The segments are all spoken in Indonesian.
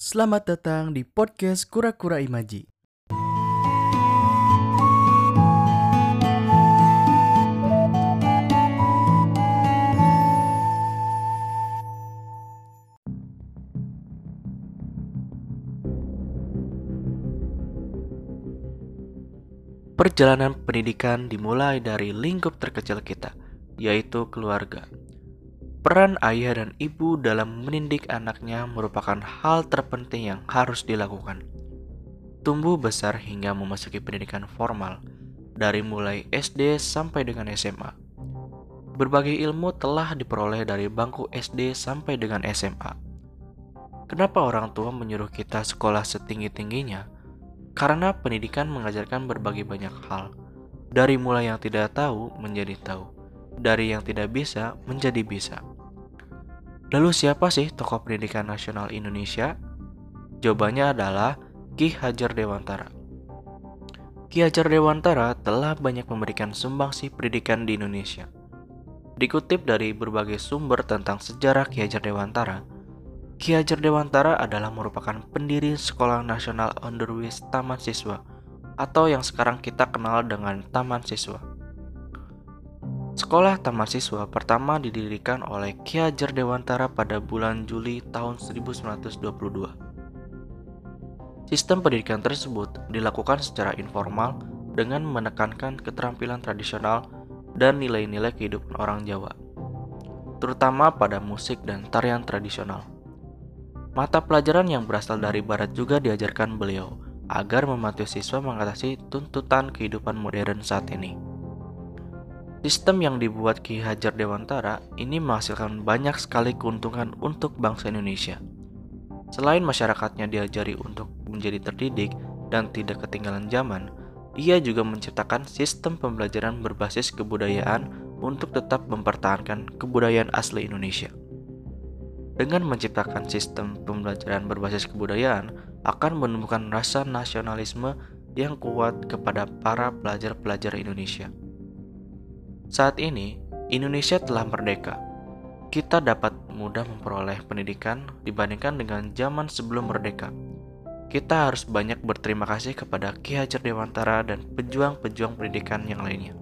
Selamat datang di podcast Kura-Kura Imaji. Perjalanan pendidikan dimulai dari lingkup terkecil kita, yaitu keluarga. Peran ayah dan ibu dalam mendidik anaknya merupakan hal terpenting yang harus dilakukan. Tumbuh besar hingga memasuki pendidikan formal, dari mulai SD sampai dengan SMA. Berbagai ilmu telah diperoleh dari bangku SD sampai dengan SMA. Kenapa orang tua menyuruh kita sekolah setinggi-tingginya? Karena pendidikan mengajarkan berbagai banyak hal, dari mulai yang tidak tahu menjadi tahu, dari yang tidak bisa menjadi bisa. Lalu siapa sih tokoh pendidikan nasional Indonesia? Jawabannya adalah Ki Hajar Dewantara. Ki Hajar Dewantara telah banyak memberikan sumbangsi pendidikan di Indonesia. Dikutip dari berbagai sumber tentang sejarah Ki Hajar Dewantara, Ki Hajar Dewantara adalah merupakan pendiri Sekolah Nasional Underwis Taman Siswa atau yang sekarang kita kenal dengan Taman Siswa. Sekolah Taman Siswa pertama didirikan oleh Ki Hajar Dewantara pada bulan Juli tahun 1922. Sistem pendidikan tersebut dilakukan secara informal dengan menekankan keterampilan tradisional dan nilai-nilai kehidupan orang Jawa, terutama pada musik dan tarian tradisional. Mata pelajaran yang berasal dari barat juga diajarkan beliau agar membantu siswa mengatasi tuntutan kehidupan modern saat ini. Sistem yang dibuat Ki Hajar Dewantara ini menghasilkan banyak sekali keuntungan untuk bangsa Indonesia. Selain masyarakatnya diajari untuk menjadi terdidik dan tidak ketinggalan zaman, ia juga menciptakan sistem pembelajaran berbasis kebudayaan untuk tetap mempertahankan kebudayaan asli Indonesia. Dengan menciptakan sistem pembelajaran berbasis kebudayaan, akan menumbuhkan rasa nasionalisme yang kuat kepada para pelajar-pelajar Indonesia. Saat ini, Indonesia telah merdeka. Kita dapat mudah memperoleh pendidikan dibandingkan dengan zaman sebelum merdeka. Kita harus banyak berterima kasih kepada Ki Hajar Dewantara dan pejuang-pejuang pendidikan yang lainnya.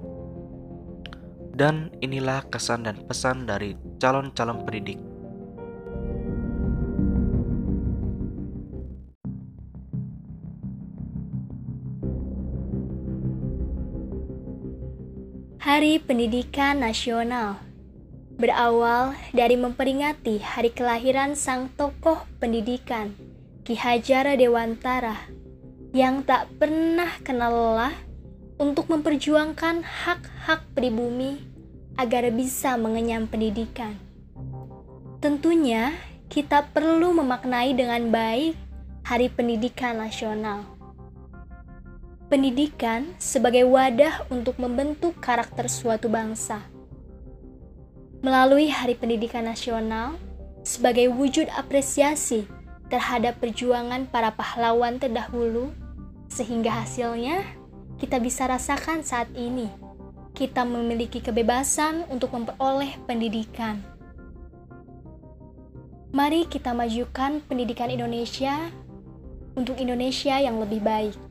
Dan inilah kesan dan pesan dari calon-calon pendidik Hari Pendidikan Nasional berawal dari memperingati hari kelahiran sang tokoh pendidikan Ki Hajar Dewantara yang tak pernah kenal lelah untuk memperjuangkan hak-hak pribumi agar bisa mengenyam pendidikan. Tentunya kita perlu memaknai dengan baik Hari Pendidikan Nasional pendidikan sebagai wadah untuk membentuk karakter suatu bangsa. Melalui Hari Pendidikan Nasional, sebagai wujud apresiasi terhadap perjuangan para pahlawan terdahulu, sehingga hasilnya kita bisa rasakan saat ini. Kita memiliki kebebasan untuk memperoleh pendidikan. Mari kita majukan pendidikan Indonesia untuk Indonesia yang lebih baik.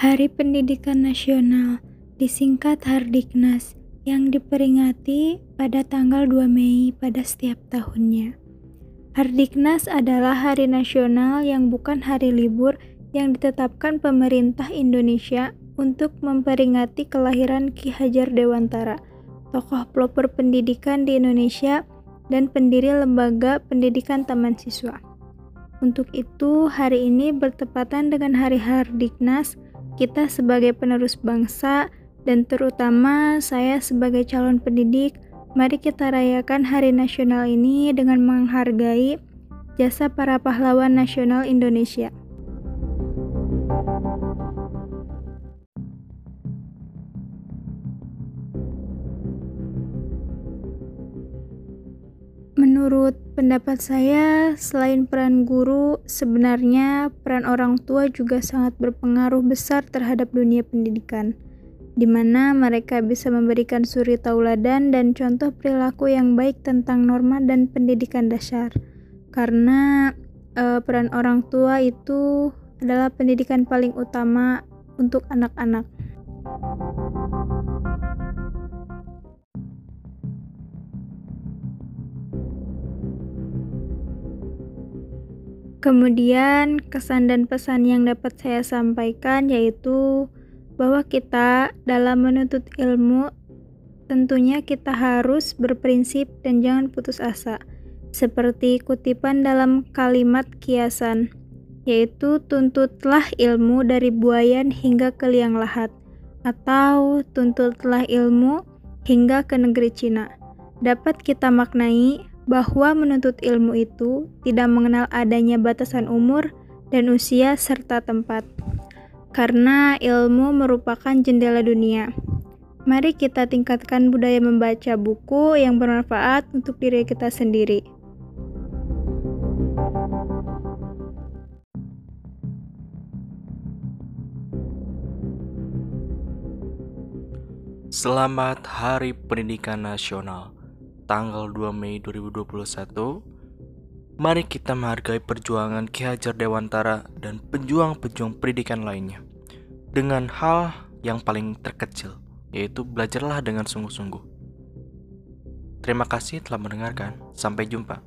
Hari Pendidikan Nasional disingkat Hardiknas yang diperingati pada tanggal 2 Mei pada setiap tahunnya. Hardiknas adalah hari nasional yang bukan hari libur yang ditetapkan pemerintah Indonesia untuk memperingati kelahiran Ki Hajar Dewantara, tokoh pelopor pendidikan di Indonesia dan pendiri lembaga pendidikan taman siswa. Untuk itu, hari ini bertepatan dengan Hari Hardiknas kita sebagai penerus bangsa dan terutama saya sebagai calon pendidik, mari kita rayakan Hari Nasional ini dengan menghargai jasa para pahlawan nasional Indonesia. Menurut pendapat saya, selain peran guru, sebenarnya peran orang tua juga sangat berpengaruh besar terhadap dunia pendidikan, di mana mereka bisa memberikan suri tauladan dan contoh perilaku yang baik tentang norma dan pendidikan dasar. Karena e, peran orang tua itu adalah pendidikan paling utama untuk anak-anak. Kemudian, kesan dan pesan yang dapat saya sampaikan yaitu bahwa kita dalam menuntut ilmu tentunya kita harus berprinsip dan jangan putus asa. Seperti kutipan dalam kalimat kiasan, yaitu tuntutlah ilmu dari buayan hingga ke liang lahat, atau tuntutlah ilmu hingga ke negeri Cina. Dapat kita maknai bahwa menuntut ilmu itu tidak mengenal adanya batasan umur dan usia serta tempat, karena ilmu merupakan jendela dunia. Mari kita tingkatkan budaya membaca buku yang bermanfaat untuk diri kita sendiri. Selamat Hari Pendidikan Nasional tanggal 2 Mei 2021, mari kita menghargai perjuangan Ki Hajar Dewantara dan pejuang-pejuang pendidikan lainnya dengan hal yang paling terkecil, yaitu belajarlah dengan sungguh-sungguh. Terima kasih telah mendengarkan. Sampai jumpa.